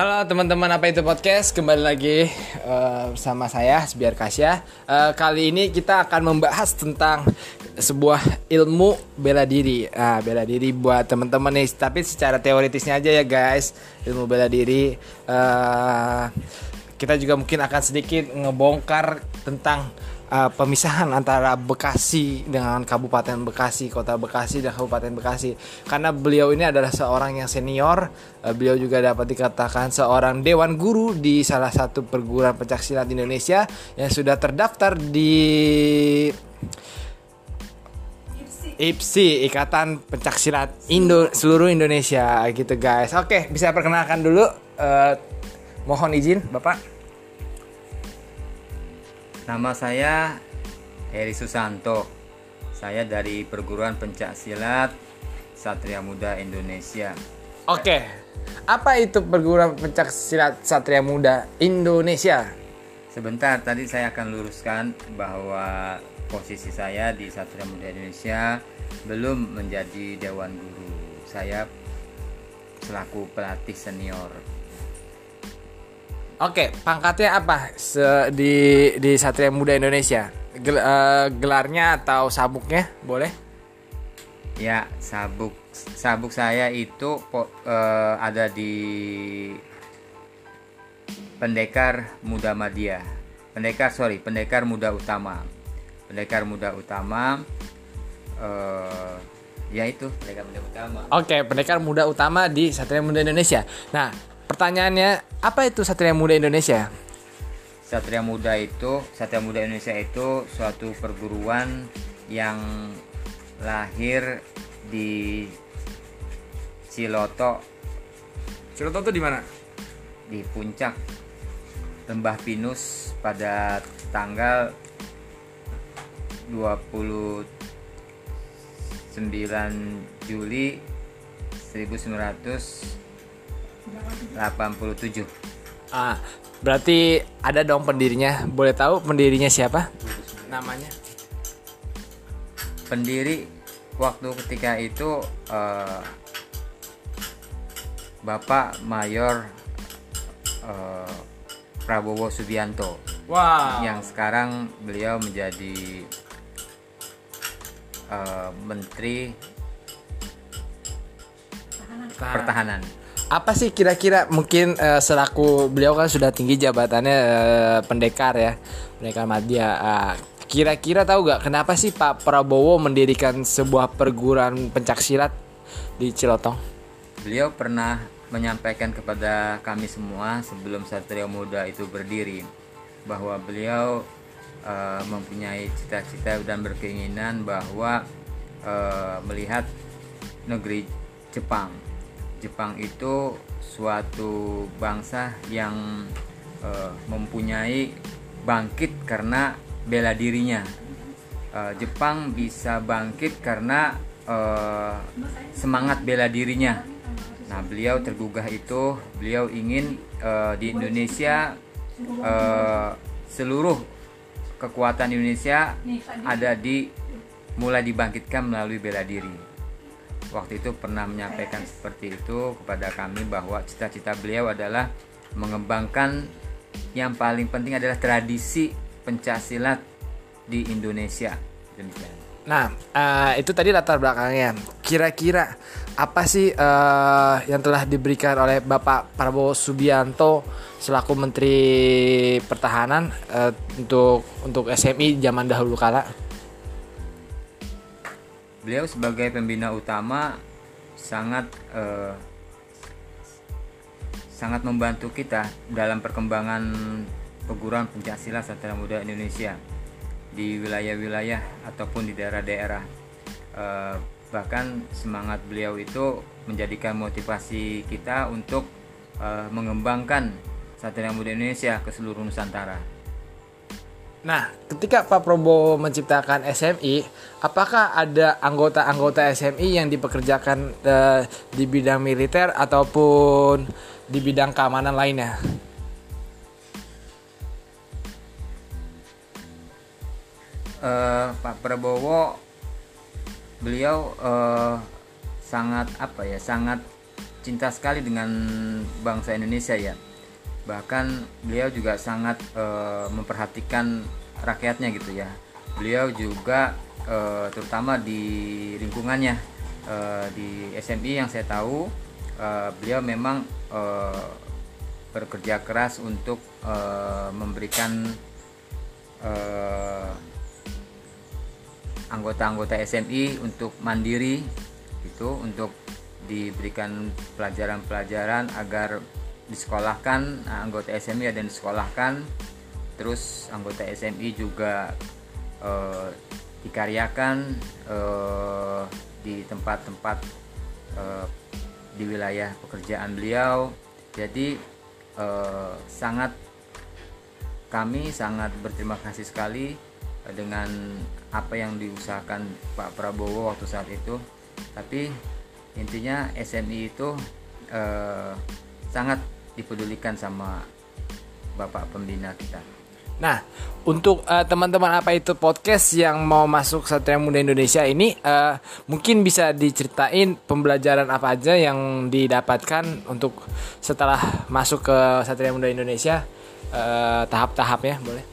Halo teman-teman apa itu podcast kembali lagi uh, bersama saya Biar Kasya. Uh, kali ini kita akan membahas tentang sebuah ilmu bela diri. Nah, bela diri buat teman-teman nih, tapi secara teoritisnya aja ya guys. Ilmu bela diri. Uh, kita juga mungkin akan sedikit ngebongkar tentang uh, pemisahan antara Bekasi dengan Kabupaten Bekasi, Kota Bekasi dan Kabupaten Bekasi. Karena beliau ini adalah seorang yang senior, uh, beliau juga dapat dikatakan seorang dewan guru di salah satu perguruan pencaksilat di Indonesia yang sudah terdaftar di IPSI Ikatan Pencaksilat Indo seluruh Indonesia gitu guys. Oke, bisa perkenalkan dulu uh, mohon izin Bapak. Nama saya Heri Susanto. Saya dari perguruan pencak silat Satria Muda Indonesia. Oke. Apa itu perguruan pencak silat Satria Muda Indonesia? Sebentar tadi saya akan luruskan bahwa posisi saya di Satria Muda Indonesia belum menjadi dewan guru. Saya selaku pelatih senior Oke, pangkatnya apa Se di di Satria Muda Indonesia? Gel, uh, gelarnya atau sabuknya boleh? Ya, sabuk sabuk saya itu uh, ada di Pendekar Muda Madia. Pendekar sorry, Pendekar Muda Utama. Pendekar Muda Utama. Uh, ya itu Pendekar Muda Utama. Oke, Pendekar Muda Utama di Satria Muda Indonesia. Nah, Pertanyaannya, apa itu Satria Muda Indonesia? Satria Muda itu, Satria Muda Indonesia itu suatu perguruan yang lahir di Ciloto. Ciloto itu di mana? Di puncak Lembah Pinus pada tanggal 29 Juli 1900 87. Ah, berarti ada dong pendirinya. Boleh tahu pendirinya siapa? Namanya? Pendiri waktu ketika itu uh, Bapak Mayor uh, Prabowo Subianto. Wow. Yang sekarang beliau menjadi uh, Menteri Pertahanan. Pertahanan apa sih kira-kira mungkin uh, selaku beliau kan sudah tinggi jabatannya uh, pendekar ya pendekar media. Uh, kira-kira tahu gak kenapa sih Pak Prabowo mendirikan sebuah perguruan pencaksilat di Cilotong? Beliau pernah menyampaikan kepada kami semua sebelum Satria Muda itu berdiri bahwa beliau uh, mempunyai cita-cita dan berkeinginan bahwa uh, melihat negeri Jepang Jepang itu suatu bangsa yang uh, mempunyai bangkit karena bela dirinya. Uh, Jepang bisa bangkit karena uh, semangat bela dirinya. Nah, beliau tergugah itu, beliau ingin di Indonesia uh, seluruh kekuatan Indonesia ada di mulai dibangkitkan melalui bela diri waktu itu pernah menyampaikan seperti itu kepada kami bahwa cita-cita beliau adalah mengembangkan yang paling penting adalah tradisi pencaksilat di Indonesia demikian. Nah, uh, itu tadi latar belakangnya. Kira-kira apa sih uh, yang telah diberikan oleh Bapak Prabowo Subianto selaku Menteri Pertahanan uh, untuk untuk SMI zaman dahulu kala? Beliau sebagai pembina utama sangat uh, sangat membantu kita dalam perkembangan perguruan pencaksilat Satria Muda Indonesia di wilayah-wilayah ataupun di daerah-daerah uh, bahkan semangat beliau itu menjadikan motivasi kita untuk uh, mengembangkan Satria Muda Indonesia ke seluruh Nusantara. Nah, ketika Pak Prabowo menciptakan SMI, apakah ada anggota-anggota SMI yang dipekerjakan uh, di bidang militer ataupun di bidang keamanan lainnya? Uh, Pak Prabowo, beliau uh, sangat apa ya, sangat cinta sekali dengan bangsa Indonesia ya bahkan beliau juga sangat uh, memperhatikan rakyatnya gitu ya. Beliau juga uh, terutama di lingkungannya uh, di SMI yang saya tahu uh, beliau memang uh, bekerja keras untuk uh, memberikan uh, anggota-anggota SMI untuk mandiri itu untuk diberikan pelajaran-pelajaran agar disekolahkan nah, anggota SMI ada yang disekolahkan terus anggota SMI juga eh, dikaryakan eh, di tempat-tempat eh, di wilayah pekerjaan beliau. Jadi eh, sangat kami sangat berterima kasih sekali dengan apa yang diusahakan Pak Prabowo waktu saat itu. Tapi intinya SMI itu eh, sangat dipedulikan sama bapak pembina kita. Nah, untuk uh, teman-teman apa itu podcast yang mau masuk Satria Muda Indonesia ini, uh, mungkin bisa diceritain pembelajaran apa aja yang didapatkan untuk setelah masuk ke Satria Muda Indonesia uh, tahap-tahapnya, boleh?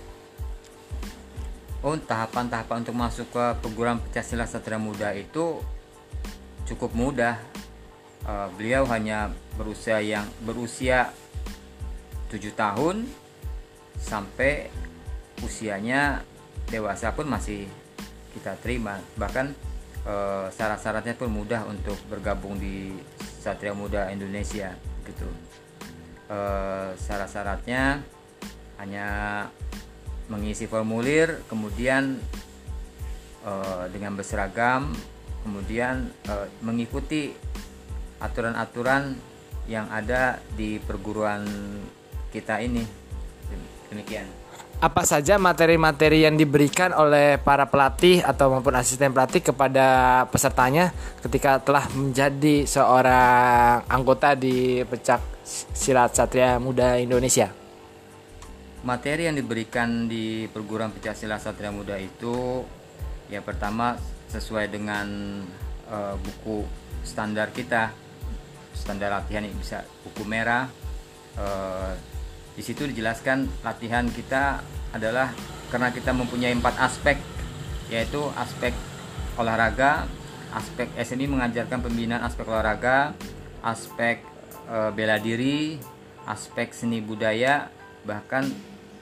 Oh, tahapan-tahapan untuk masuk ke perguruan pencak Satria Muda itu cukup mudah. Uh, beliau hanya berusia yang berusia 7 tahun sampai usianya dewasa pun masih kita terima. Bahkan e, syarat-syaratnya pun mudah untuk bergabung di Satria Muda Indonesia gitu. E, syarat-syaratnya hanya mengisi formulir kemudian dengan berseragam kemudian mengikuti aturan-aturan yang ada di perguruan kita ini. Demikian. Apa saja materi-materi yang diberikan oleh para pelatih atau maupun asisten pelatih kepada pesertanya ketika telah menjadi seorang anggota di pecak silat Satria Muda Indonesia? Materi yang diberikan di perguruan pecak silat Satria Muda itu ya pertama sesuai dengan uh, buku standar kita standar latihan ini bisa buku merah. E, di situ dijelaskan latihan kita adalah karena kita mempunyai empat aspek yaitu aspek olahraga aspek SMI mengajarkan pembinaan aspek olahraga aspek e, bela diri aspek seni budaya bahkan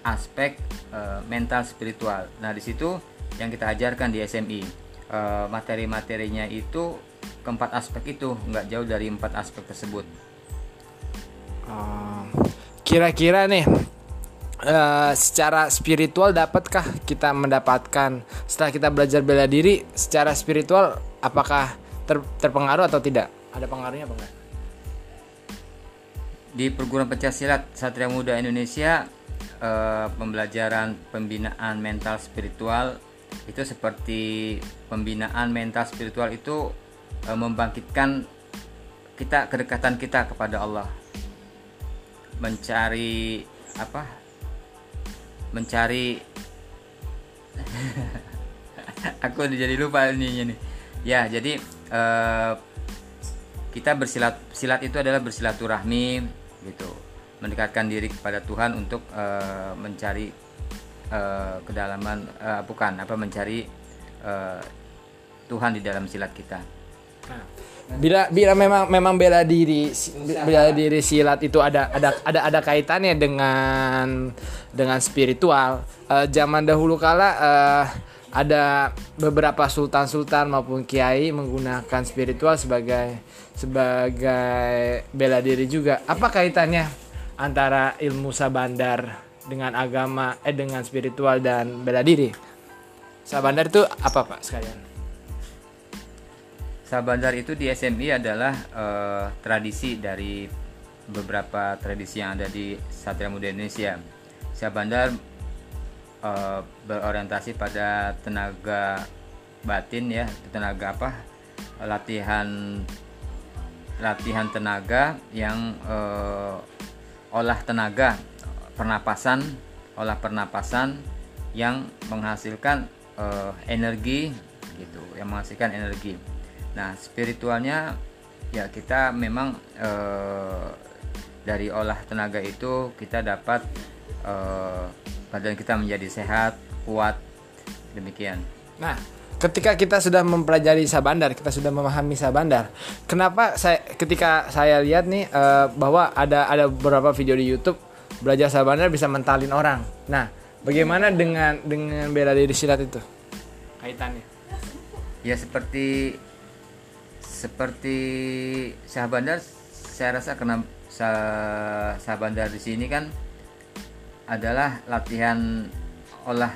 aspek e, mental spiritual. Nah di situ yang kita ajarkan di SMI e, materi-materinya itu keempat aspek itu nggak jauh dari empat aspek tersebut. Oh, kira-kira nih uh, secara spiritual dapatkah kita mendapatkan setelah kita belajar bela diri secara spiritual apakah ter, terpengaruh atau tidak? Ada pengaruhnya apa enggak? Di perguruan silat Satria Muda Indonesia uh, pembelajaran pembinaan mental spiritual itu seperti pembinaan mental spiritual itu e, membangkitkan kita kedekatan kita kepada Allah. Mencari apa? Mencari aku jadi lupa ini nih. Ya jadi e, kita bersilat silat itu adalah bersilaturahmi gitu. Mendekatkan diri kepada Tuhan untuk e, mencari e, kedalaman bukan apa mencari Tuhan di dalam silat kita bila bila memang memang bela diri bela diri silat itu ada ada ada ada kaitannya dengan dengan spiritual. Uh, zaman dahulu kala uh, ada beberapa sultan-sultan maupun kiai menggunakan spiritual sebagai sebagai bela diri juga. Apa kaitannya antara ilmu sabandar dengan agama eh dengan spiritual dan bela diri? Sabandar itu apa pak sekalian Sabandar itu di SMI adalah uh, tradisi dari beberapa tradisi yang ada di Satria Muda Indonesia. Sabandar uh, berorientasi pada tenaga batin ya, tenaga apa? latihan latihan tenaga yang uh, olah tenaga, pernapasan, olah pernapasan yang menghasilkan uh, energi gitu, yang menghasilkan energi Nah, spiritualnya ya kita memang eh, dari olah tenaga itu kita dapat eh, badan kita menjadi sehat kuat demikian Nah, ketika kita sudah mempelajari sabandar, kita sudah memahami sabandar. Kenapa saya ketika saya lihat nih eh, bahwa ada ada beberapa video di YouTube belajar sabandar bisa mentalin orang. Nah, bagaimana dengan dengan bela diri silat itu? Kaitannya. ya seperti seperti Syahbandar saya rasa kena Sa- Syahbandar di sini kan adalah latihan olah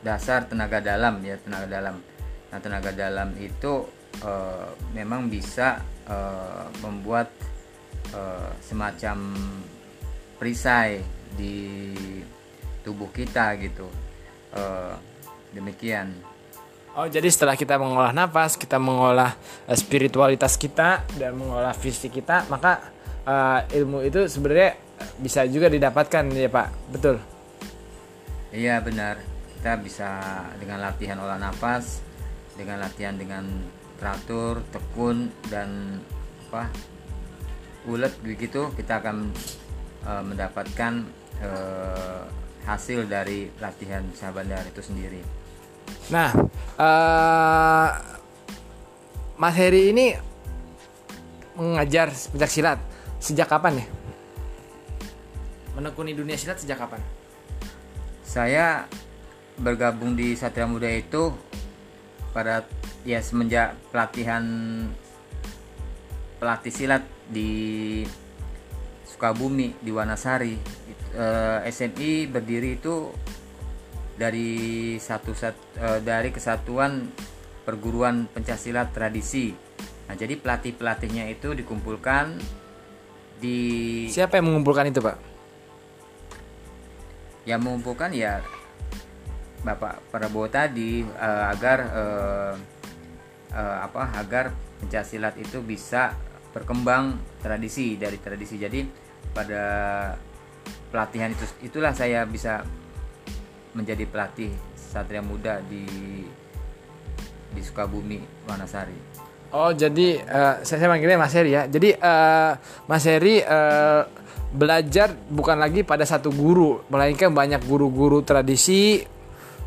dasar tenaga dalam ya tenaga dalam. Nah tenaga dalam itu eh, memang bisa eh, membuat eh, semacam perisai di tubuh kita gitu. Eh, demikian Oh, jadi setelah kita mengolah nafas, kita mengolah eh, spiritualitas kita dan mengolah fisik kita, maka eh, ilmu itu sebenarnya bisa juga didapatkan ya, Pak. Betul. Iya benar. Kita bisa dengan latihan olah nafas, dengan latihan dengan teratur, tekun dan apa ulet begitu kita akan eh, mendapatkan eh, hasil dari latihan sahabandar itu sendiri. Nah, eh, Mas Heri ini mengajar pencak silat sejak kapan ya? Menekuni dunia silat sejak kapan? Saya bergabung di Satria Muda itu pada ya semenjak pelatihan pelatih silat di Sukabumi di Wanasari Eh, SMI berdiri itu dari satu sat- eh, dari kesatuan perguruan pencaksilat tradisi. Nah, jadi pelatih pelatihnya itu dikumpulkan di Siapa yang mengumpulkan itu, Pak? yang mengumpulkan ya Bapak Prabowo tadi eh, agar eh, eh, apa agar pencaksilat itu bisa berkembang tradisi dari tradisi jadi pada pelatihan itu itulah saya bisa menjadi pelatih Satria Muda di di Sukabumi Wanasari Oh, jadi eh, saya, saya manggilnya Mas Heri ya. Jadi eh, Mas Heri eh, belajar bukan lagi pada satu guru, melainkan banyak guru-guru tradisi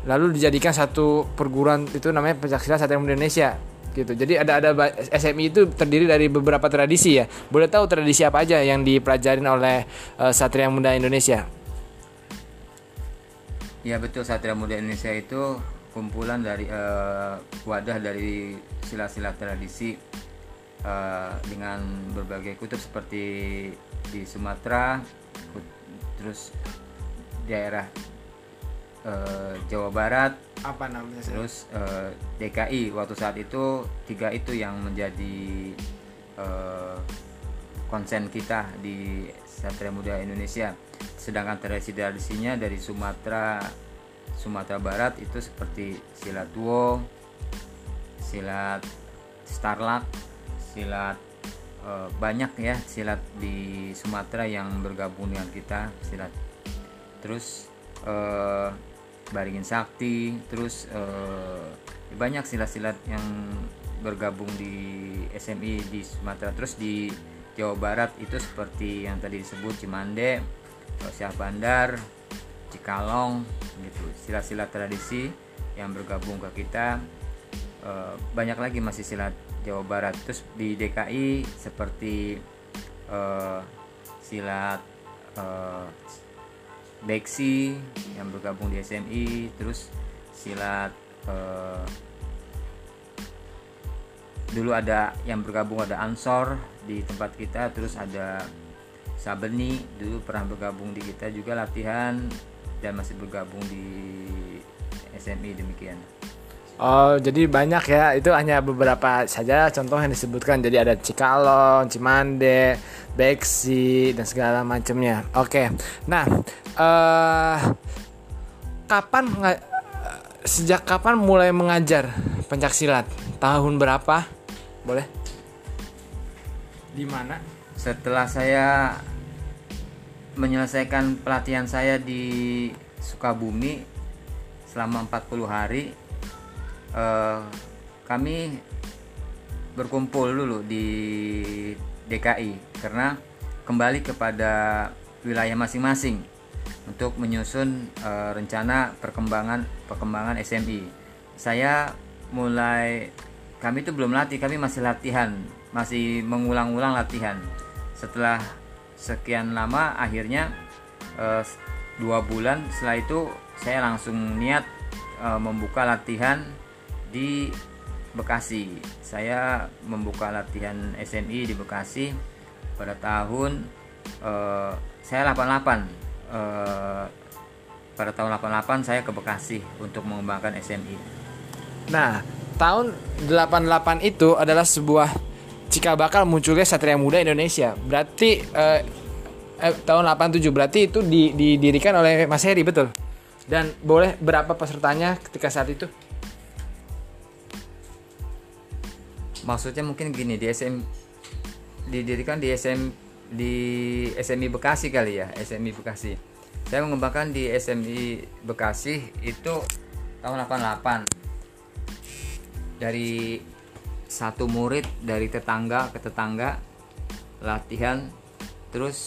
lalu dijadikan satu perguruan itu namanya pencaksilat Satria Muda Indonesia gitu. Jadi ada ada SMI itu terdiri dari beberapa tradisi ya. Boleh tahu tradisi apa aja yang dipelajarin oleh eh, Satria Muda Indonesia? Ya betul Satria Muda Indonesia itu kumpulan dari eh, wadah dari sila-sila tradisi eh, dengan berbagai kutub seperti di Sumatera, terus daerah eh, Jawa Barat, Apa namanya? terus eh, DKI waktu saat itu tiga itu yang menjadi eh, konsen kita di Satria Muda Indonesia. Sedangkan tradisi-tradisinya dari Sumatera Sumatera Barat itu seperti silat tuo silat starlak silat eh, banyak ya silat di Sumatera yang bergabung dengan kita silat. Terus eh, baringin sakti terus eh, banyak silat-silat yang bergabung di SMI di Sumatera. Terus di Jawa Barat itu seperti yang tadi disebut Cimande, Syah Bandar, Cikalong gitu. Silat-silat tradisi yang bergabung ke kita. Eh, banyak lagi masih silat Jawa Barat. Terus di DKI seperti eh, silat eh, Beksi yang bergabung di SMI terus silat eh, dulu ada yang bergabung ada Ansor di tempat kita terus ada Sabeni dulu pernah bergabung di kita juga latihan dan masih bergabung di SMI demikian Oh, jadi banyak ya. Itu hanya beberapa saja contoh yang disebutkan. Jadi ada Cikalong, Cimande, Beksi dan segala macamnya. Oke. Nah, eh kapan nga- sejak kapan mulai mengajar pencak silat? Tahun berapa? Boleh? Di mana? setelah saya menyelesaikan pelatihan saya di Sukabumi selama 40 hari eh, kami berkumpul dulu di DKI karena kembali kepada wilayah masing-masing untuk menyusun uh, rencana perkembangan perkembangan SMI. Saya mulai kami itu belum latih, kami masih latihan, masih mengulang-ulang latihan. Setelah sekian lama, akhirnya uh, dua bulan setelah itu saya langsung niat uh, membuka latihan di Bekasi. Saya membuka latihan SMI di Bekasi pada tahun uh, saya 88. Uh, pada tahun 88 saya ke Bekasi untuk mengembangkan SMI. Nah, tahun 88 itu adalah sebuah jika bakal munculnya Satria Muda Indonesia. Berarti uh, eh, tahun 87 berarti itu didirikan oleh Mas Heri betul. Dan boleh berapa pesertanya ketika saat itu? maksudnya mungkin gini di SM didirikan di SM di SMI Bekasi kali ya SMI Bekasi saya mengembangkan di SMI Bekasi itu tahun 88 dari satu murid dari tetangga ke tetangga latihan. Terus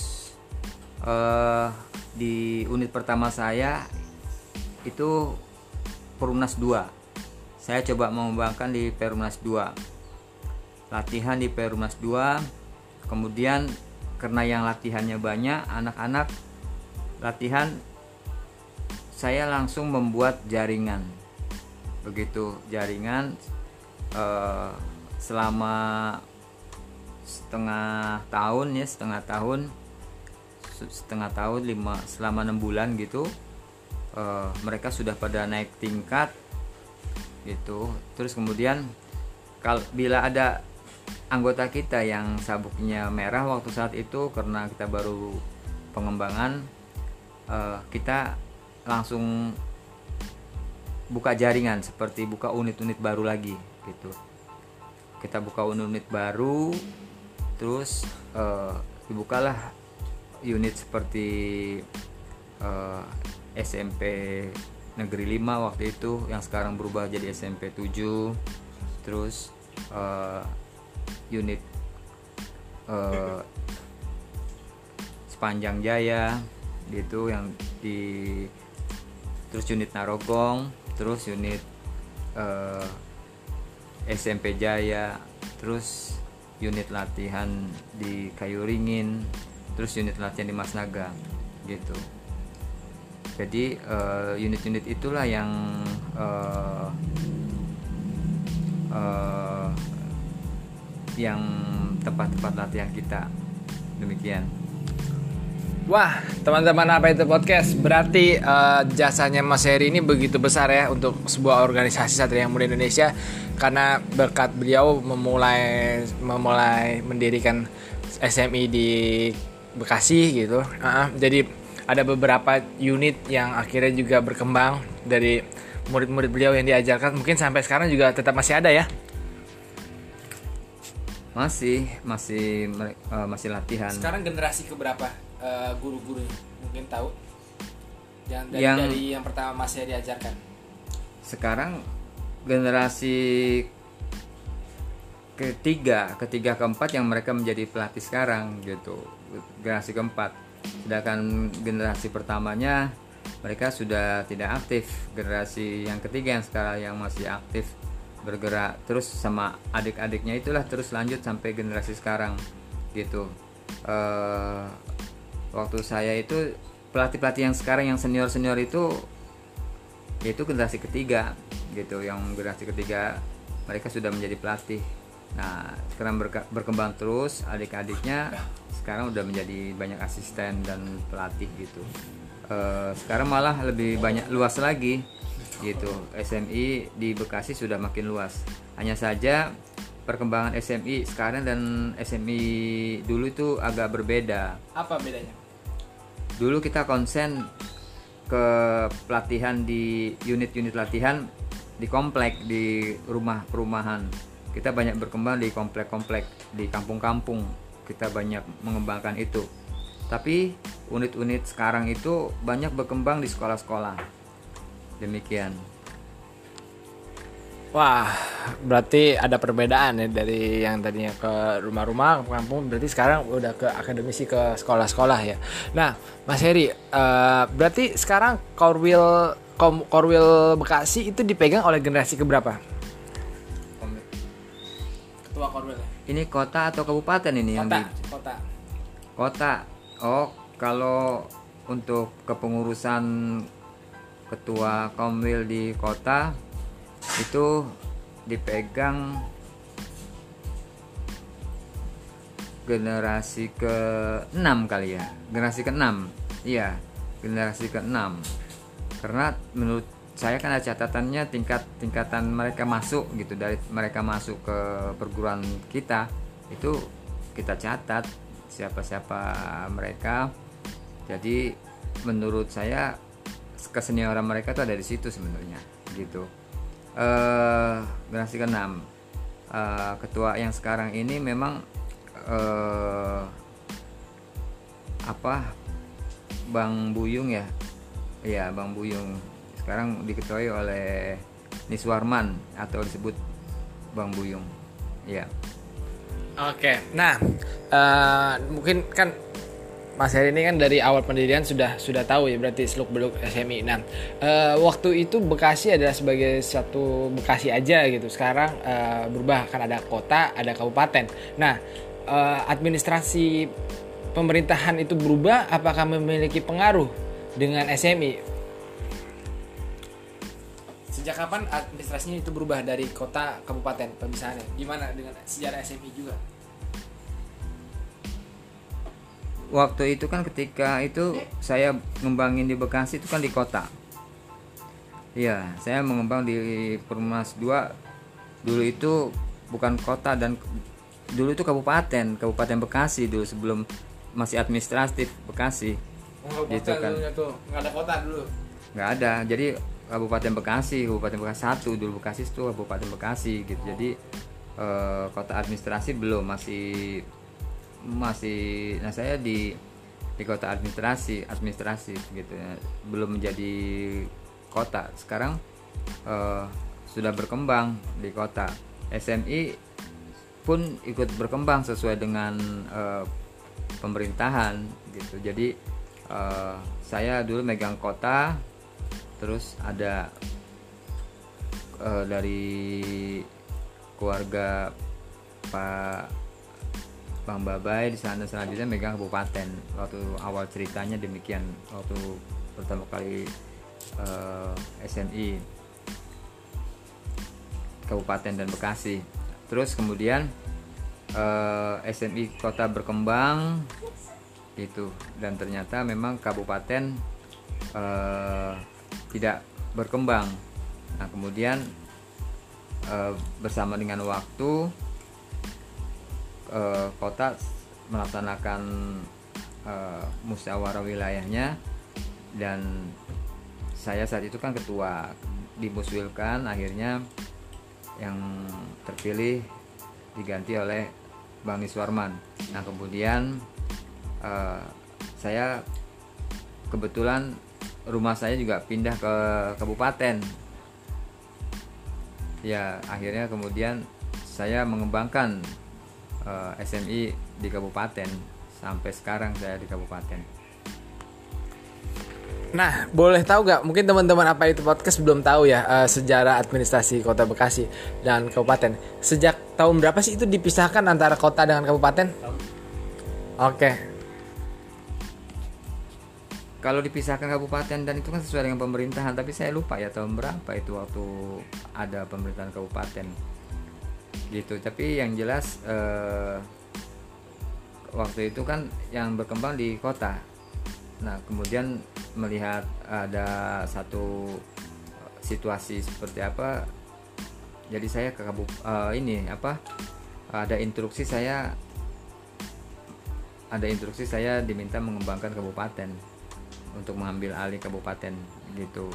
uh, di unit pertama saya itu Perumnas 2 saya coba mengembangkan di Perumnas 2 latihan di Perumnas 2 kemudian karena yang latihannya banyak anak-anak latihan saya langsung membuat jaringan. Begitu jaringan eh, selama setengah tahun ya setengah tahun setengah tahun lima selama enam bulan gitu eh, mereka sudah pada naik tingkat gitu. Terus kemudian kalau bila ada anggota kita yang sabuknya merah waktu saat itu karena kita baru pengembangan uh, kita langsung buka jaringan seperti buka unit-unit baru lagi gitu kita buka unit-unit baru terus uh, dibukalah unit seperti uh, eh, SMP Negeri 5 waktu itu yang sekarang berubah jadi SMP 7 terus uh, unit uh, sepanjang Jaya gitu yang di terus unit Narogong terus unit uh, SMP Jaya terus unit latihan di Kayu Ringin terus unit latihan di Mas Naga gitu. Jadi unit-unit uh, itulah yang uh, uh, yang tempat-tempat latihan kita. Demikian Wah, teman-teman apa itu podcast? Berarti uh, jasanya Mas Heri ini begitu besar ya untuk sebuah organisasi Satria Muda Indonesia karena berkat beliau memulai memulai mendirikan SMI di Bekasi gitu. Uh, jadi ada beberapa unit yang akhirnya juga berkembang dari murid-murid beliau yang diajarkan. Mungkin sampai sekarang juga tetap masih ada ya. Masih, masih uh, masih latihan. Sekarang generasi keberapa uh, guru-guru mungkin tahu? Yang dari, yang dari yang pertama masih diajarkan. Sekarang generasi ketiga, ketiga keempat yang mereka menjadi pelatih sekarang gitu. Generasi keempat. Sedangkan generasi pertamanya mereka sudah tidak aktif. Generasi yang ketiga yang sekarang yang masih aktif bergerak terus sama adik-adiknya itulah terus lanjut sampai generasi sekarang gitu uh, waktu saya itu pelatih-pelatih yang sekarang yang senior-senior itu yaitu generasi ketiga gitu. Yang generasi ketiga mereka sudah menjadi pelatih. Nah sekarang berkembang terus adik-adiknya sekarang udah menjadi banyak asisten dan pelatih gitu. Uh, sekarang malah lebih banyak luas lagi gitu. SMI di Bekasi sudah makin luas. Hanya saja perkembangan SMI sekarang dan SMI dulu itu agak berbeda. Apa bedanya dulu kita konsen ke pelatihan di unit-unit latihan di komplek di rumah perumahan kita banyak berkembang di komplek-komplek di kampung-kampung. Kita banyak mengembangkan itu. Tapi unit-unit sekarang itu banyak berkembang di sekolah-sekolah. Demikian Wah, berarti ada perbedaan ya dari yang tadinya ke rumah-rumah, ke kampung, berarti sekarang udah ke akademisi ke sekolah-sekolah ya. Nah, Mas Heri, uh, berarti sekarang Korwil Korwil Bekasi itu dipegang oleh generasi keberapa? Ketua Korwil. Ini kota atau kabupaten ini Kota, yang di kota. kota? Oh, kalau untuk kepengurusan ketua Komwil di kota itu dipegang generasi ke-6 kali ya. Generasi ke-6 iya generasi ke-6 karena menurut saya kan ada catatannya tingkat tingkatan mereka masuk gitu dari mereka masuk ke perguruan kita itu kita catat siapa-siapa mereka. Jadi menurut saya kesenioran mereka tuh ada di situ sebenarnya gitu uh, generasi ke-6 uh, ketua yang sekarang ini memang uh, apa Bang Buyung ya? Iya Bang Buyung. Sekarang diketuai oleh Niswarman atau disebut Bang Buyung. Ya Oke, nah uh, mungkin kan Mas Heri ini kan dari awal pendirian sudah sudah tahu ya berarti seluk beluk SMI. Nah uh, waktu itu Bekasi adalah sebagai satu Bekasi aja gitu. Sekarang uh, berubah kan ada kota, ada kabupaten. Nah uh, administrasi pemerintahan itu berubah, apakah memiliki pengaruh dengan SMI? Sejak kapan administrasinya itu berubah dari kota kabupaten pemisahannya? Gimana dengan sejarah SMI juga? Waktu itu kan ketika itu saya ngembangin di Bekasi itu kan di kota Iya, saya mengembang di Permas 2 dulu itu bukan kota dan dulu itu kabupaten, Kabupaten Bekasi dulu sebelum masih administratif Bekasi. Oh, gitu kan. Tuh. Nggak ada kota dulu. Nggak ada. Jadi Kabupaten Bekasi, Kabupaten Bekasi satu dulu Bekasi itu Kabupaten Bekasi gitu. Jadi eh, kota administrasi belum masih masih nah saya di di kota administrasi administrasi gitu ya. Belum menjadi kota. Sekarang uh, sudah berkembang di kota. SMI pun ikut berkembang sesuai dengan uh, pemerintahan gitu. Jadi uh, saya dulu megang kota terus ada uh, dari keluarga Pak Bang Babai di sana selanjutnya megang kabupaten. Waktu awal ceritanya demikian waktu pertama kali uh, eh, SNI Kabupaten dan Bekasi. Terus kemudian uh, eh, SNI kota berkembang itu dan ternyata memang kabupaten uh, tidak berkembang. Nah kemudian uh, bersama dengan waktu uh, kota melaksanakan uh, musyawarah wilayahnya dan saya saat itu kan ketua dimuswilkan akhirnya yang terpilih diganti oleh Bang Iswarman. Nah kemudian uh, saya kebetulan rumah saya juga pindah ke kabupaten. Ya akhirnya kemudian saya mengembangkan uh, eh, SMI di kabupaten sampai sekarang saya di kabupaten. Nah, boleh tahu gak? Mungkin teman-teman apa itu podcast belum tahu ya uh, sejarah administrasi Kota Bekasi dan kabupaten. Sejak tahun berapa sih itu dipisahkan antara kota dengan kabupaten? Oke. Okay. Kalau dipisahkan kabupaten dan itu kan sesuai dengan pemerintahan, tapi saya lupa ya tahun berapa itu waktu ada pemerintahan kabupaten gitu. Tapi yang jelas eh, waktu itu kan yang berkembang di kota. Nah kemudian melihat ada satu situasi seperti apa jadi saya ke kabup uh, ini apa ada instruksi saya ada instruksi saya diminta mengembangkan kabupaten untuk mengambil alih kabupaten gitu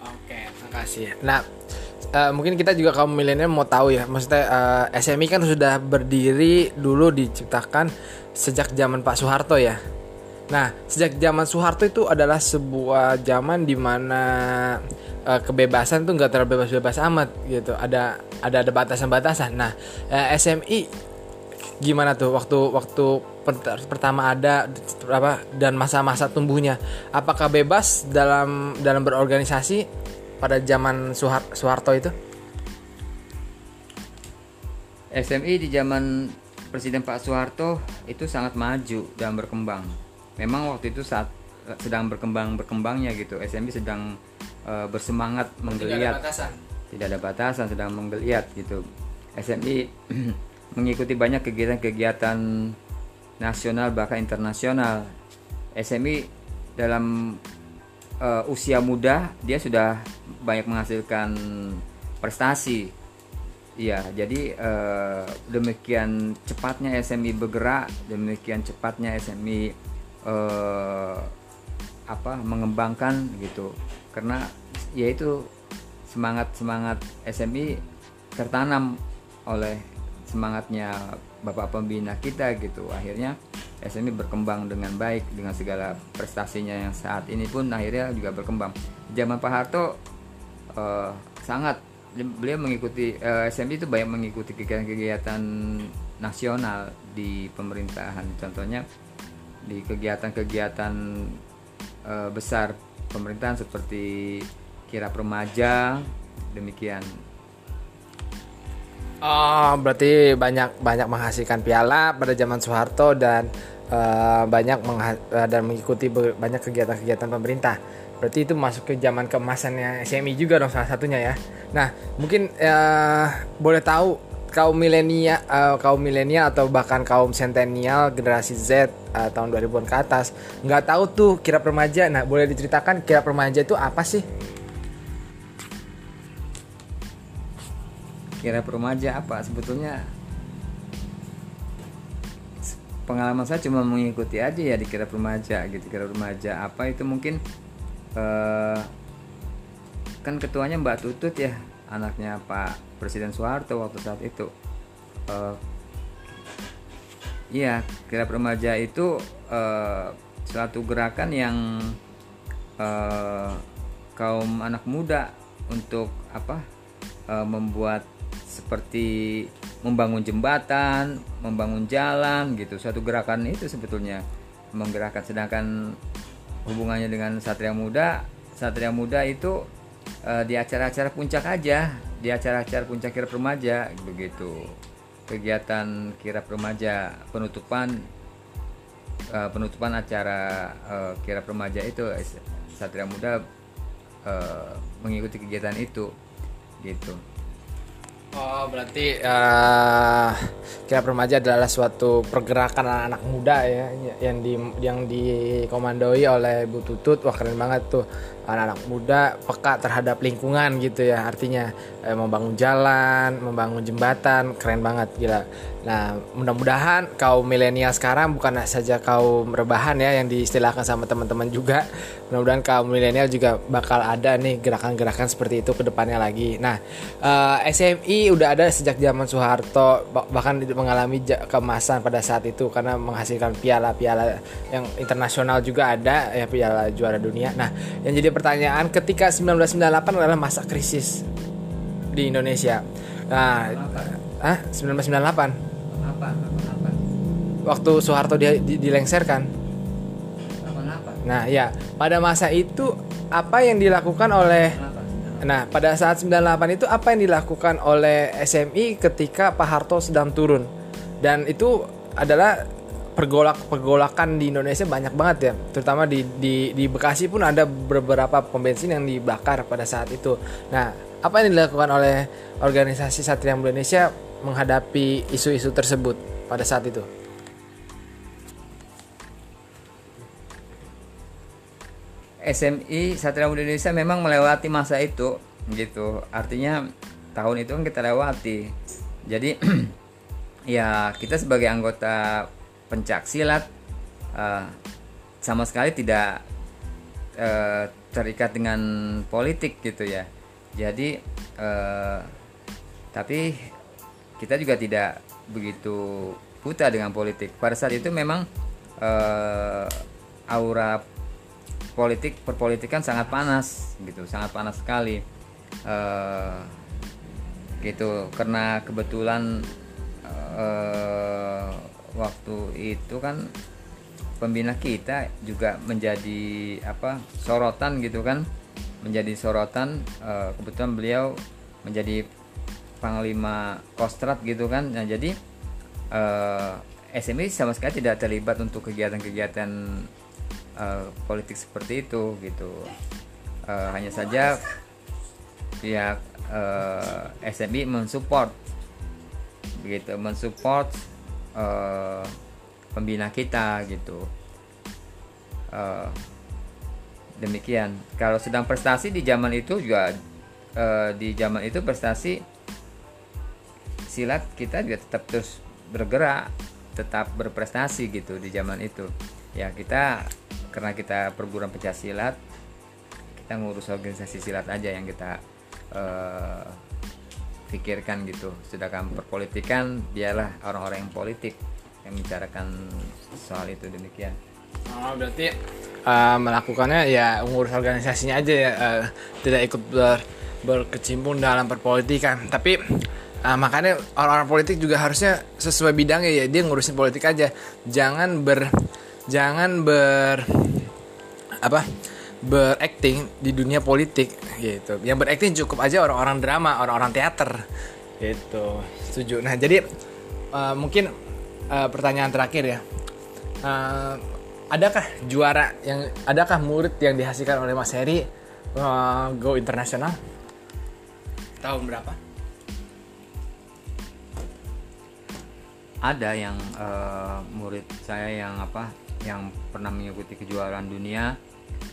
Oke, makasih. Nah, uh, mungkin kita juga kaum milenial mau tahu ya, maksudnya uh, eh, SMI kan sudah berdiri dulu diciptakan sejak zaman Pak Soeharto ya. Nah, sejak zaman Soeharto itu adalah sebuah zaman di mana uh, kebebasan tuh nggak terlalu bebas-bebas amat gitu. Ada ada ada batasan-batasan. Nah, uh, eh, SMI gimana tuh waktu waktu pertama ada apa dan masa-masa tumbuhnya? Apakah bebas dalam dalam berorganisasi pada zaman Soeharto itu? SMI di zaman Presiden Pak Soeharto itu sangat maju dan berkembang. Memang waktu itu saat sedang berkembang berkembangnya gitu, SMI sedang uh, bersemangat menggeliat. Tidak ada batasan. Tidak ada batasan, sedang menggeliat gitu. SMI mengikuti banyak kegiatan-kegiatan nasional bahkan internasional. SMI dalam uh, usia muda dia sudah banyak menghasilkan prestasi Iya, jadi uh, demikian cepatnya SMI bergerak, demikian cepatnya SMI uh, eh, apa mengembangkan gitu. Karena yaitu semangat semangat SMI tertanam oleh semangatnya bapak pembina kita gitu. Akhirnya SMI berkembang dengan baik dengan segala prestasinya yang saat ini pun akhirnya juga berkembang. Zaman Pak Harto uh, sangat beliau mengikuti uh, eh, SMI itu banyak mengikuti kegiatan-kegiatan nasional di pemerintahan contohnya di kegiatan-kegiatan uh, besar pemerintahan seperti kira remaja demikian Oh, berarti banyak banyak menghasilkan piala pada zaman Soeharto dan uh, banyak uh, dan mengikuti banyak kegiatan-kegiatan pemerintah. Berarti itu masuk ke zaman keemasannya SMI juga dong salah satunya ya. Nah, mungkin uh, boleh tahu kaum milenial uh, kaum milenial atau bahkan kaum sentenial generasi Z uh, tahun 2000-an ke atas nggak tahu tuh kira remaja. Nah, boleh diceritakan kira remaja itu apa sih? Kira remaja apa? Sebetulnya pengalaman saya cuma mengikuti aja ya di kira remaja gitu. Kira remaja apa itu mungkin uh, kan ketuanya Mbak Tutut ya anaknya Pak Presiden Soeharto waktu saat itu uh, iya kirap remaja itu uh, suatu gerakan yang uh, kaum anak muda untuk apa uh, membuat seperti membangun jembatan, membangun jalan gitu. Suatu gerakan itu sebetulnya menggerakkan. Sedangkan hubungannya dengan Satria Muda Satria Muda itu uh, di acara-acara puncak aja di acara-acara puncak kirap remaja begitu. Kegiatan kirap remaja penutupan uh, penutupan acara uh, kirap remaja itu Satria Muda uh, mengikuti kegiatan itu gitu Oh berarti uh, kirap remaja adalah suatu pergerakan anak-anak muda ya yang di yang dikomandoi oleh Bu Tutut. Wah keren banget tuh. Anak-anak muda peka terhadap lingkungan gitu ya artinya eh, membangun jalan membangun jembatan. Keren banget gila nah mudah-mudahan kaum milenial sekarang bukan saja kaum rebahan ya yang diistilahkan sama teman-teman juga mudah-mudahan kaum milenial juga bakal ada nih gerakan-gerakan seperti itu ke depannya lagi nah eh, SMI udah ada sejak zaman Soeharto bahkan mengalami kemasan pada saat itu karena menghasilkan piala-piala yang internasional juga ada ya piala juara dunia nah yang jadi pertanyaan ketika 1998 adalah masa krisis di Indonesia. Nah, ah 1998. Waktu Soeharto di, di, dilengserkan. Nah, ya, pada masa itu apa yang dilakukan oleh Nah, pada saat 98 itu apa yang dilakukan oleh SMI ketika Pak Harto sedang turun? Dan itu adalah pergolak pergolakan di Indonesia banyak banget ya. Terutama di di di Bekasi pun ada beberapa pom bensin yang dibakar pada saat itu. Nah apa yang dilakukan oleh organisasi Satria Indonesia menghadapi isu-isu tersebut pada saat itu? SMI Satria Muda Indonesia memang melewati masa itu gitu. Artinya tahun itu kan kita lewati. Jadi ya kita sebagai anggota pencak silat uh, sama sekali tidak uh, terikat dengan politik gitu ya. Jadi uh, tapi kita juga tidak begitu buta dengan politik. Pada saat itu memang uh, aura politik perpolitikan sangat panas gitu. Sangat panas sekali. Uh, gitu. Karena kebetulan uh, waktu itu kan pembina kita juga menjadi apa sorotan gitu kan. Menjadi sorotan uh, kebetulan beliau menjadi panglima kostrat gitu kan. Nah jadi uh, SMI sama sekali tidak terlibat untuk kegiatan-kegiatan uh, politik seperti itu gitu. Uh, hanya saja pihak uh, SMI mensupport begitu mensupport uh, pembina kita gitu. Uh, demikian. Kalau sedang prestasi di zaman itu juga uh, di zaman itu prestasi silat kita juga tetap terus bergerak tetap berprestasi gitu di zaman itu. Ya kita karena kita perguruan pencak silat kita ngurus organisasi silat aja yang kita uh, pikirkan gitu. Sedangkan perpolitikan dialah orang-orang yang politik yang bicarakan soal itu demikian. Oh berarti uh, melakukannya ya ngurus organisasinya aja ya uh, tidak ikut ber, berkecimpung dalam perpolitikan. Tapi uh, makanya orang-orang politik juga harusnya sesuai bidangnya ya dia ngurusin politik aja jangan ber jangan ber apa berakting di dunia politik gitu. Yang berakting cukup aja orang-orang drama, orang-orang teater gitu. Setuju. Nah, jadi uh, mungkin uh, pertanyaan terakhir ya. Uh, adakah juara yang adakah murid yang dihasilkan oleh Mas Heri uh, go internasional? Tahun berapa? Ada yang uh, murid saya yang apa yang pernah mengikuti kejuaraan dunia.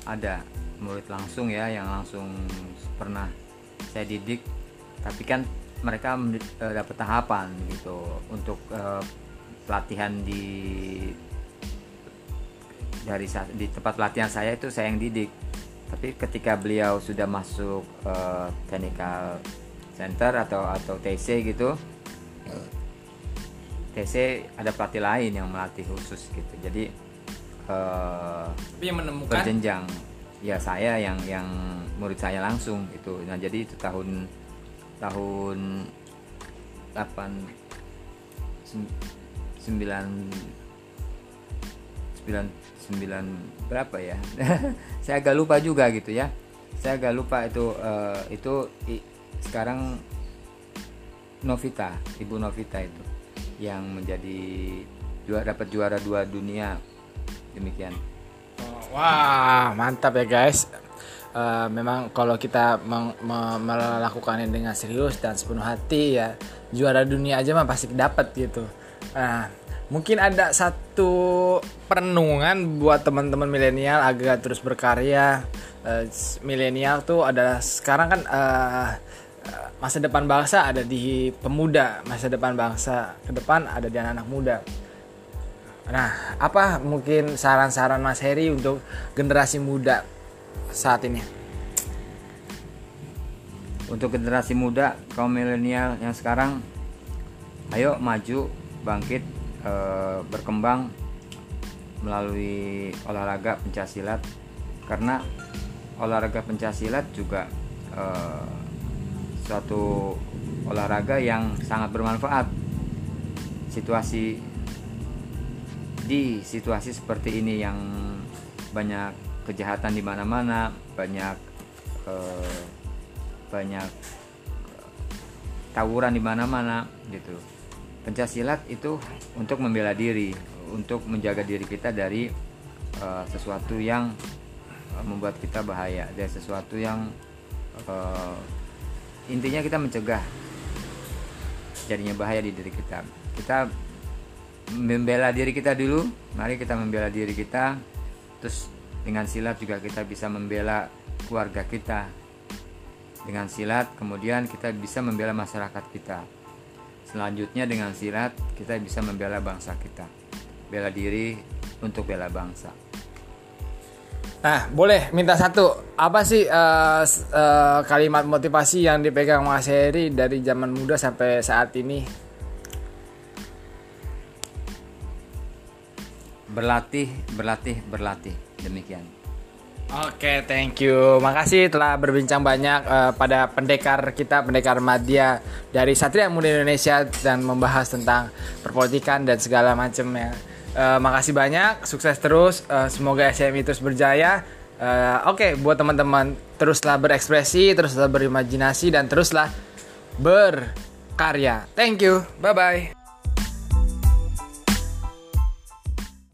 Ada murid langsung ya yang langsung pernah saya didik. Tapi kan mereka uh, dapat tahapan gitu untuk uh, pelatihan di dari di tempat pelatihan saya itu saya yang didik. Tapi ketika beliau sudah masuk uh, technical center atau atau TC gitu TC ada pelatih lain yang melatih khusus gitu. Jadi uh, tapi yang menemukan? berjenjang. Ya saya yang yang murid saya langsung itu nah jadi itu tahun tahun 8 9 9 berapa ya? Saya agak lupa juga gitu ya. Saya agak lupa itu uh, itu i, sekarang Novita ibu Novita itu yang menjadi juara dapat juara dua dunia. Demikian. Wah mantap ya guys. Uh, memang kalau kita melakukannya dengan serius dan sepenuh hati ya juara dunia aja mah pasti dapat gitu. Nah mungkin ada satu perenungan buat teman-teman milenial agar terus berkarya. Uh, milenial tuh adalah sekarang kan uh, masa depan bangsa ada di pemuda masa depan bangsa ke depan ada di anak-anak muda Nah, apa mungkin saran-saran Mas Heri untuk generasi muda saat ini? Untuk generasi muda kaum milenial yang sekarang, ayo maju, bangkit, e, berkembang melalui olahraga pencaksilat karena olahraga pencaksilat juga e, suatu olahraga yang sangat bermanfaat. Situasi di situasi seperti ini yang banyak kejahatan di mana-mana, banyak eh, banyak tawuran di mana-mana gitu. Pencaksilat itu untuk membela diri, untuk menjaga diri kita dari eh, sesuatu yang eh, membuat kita bahaya, dari sesuatu yang eh, intinya kita mencegah jadinya bahaya di diri kita. Kita membela diri kita dulu mari kita membela diri kita. Terus dengan silat juga kita bisa membela keluarga kita. Dengan silat kemudian kita bisa membela masyarakat kita. Selanjutnya dengan silat kita bisa membela bangsa kita. Bela diri untuk bela bangsa Nah, boleh minta satu. Apa sih uh, uh, kalimat motivasi yang dipegang Mas Heri dari zaman muda sampai saat ini? berlatih berlatih berlatih Demikian. Oke, thank you. Makasih telah berbincang banyak uh, pada pendekar kita, pendekar media dari Satria Muda Indonesia dan membahas tentang perpolitikan dan segala macam ya. Uh, makasih banyak, sukses terus. Uh, semoga SMI terus berjaya. Uh, Oke, okay, buat teman-teman teruslah berekspresi, teruslah berimajinasi dan teruslah berkarya. Thank you. Bye bye.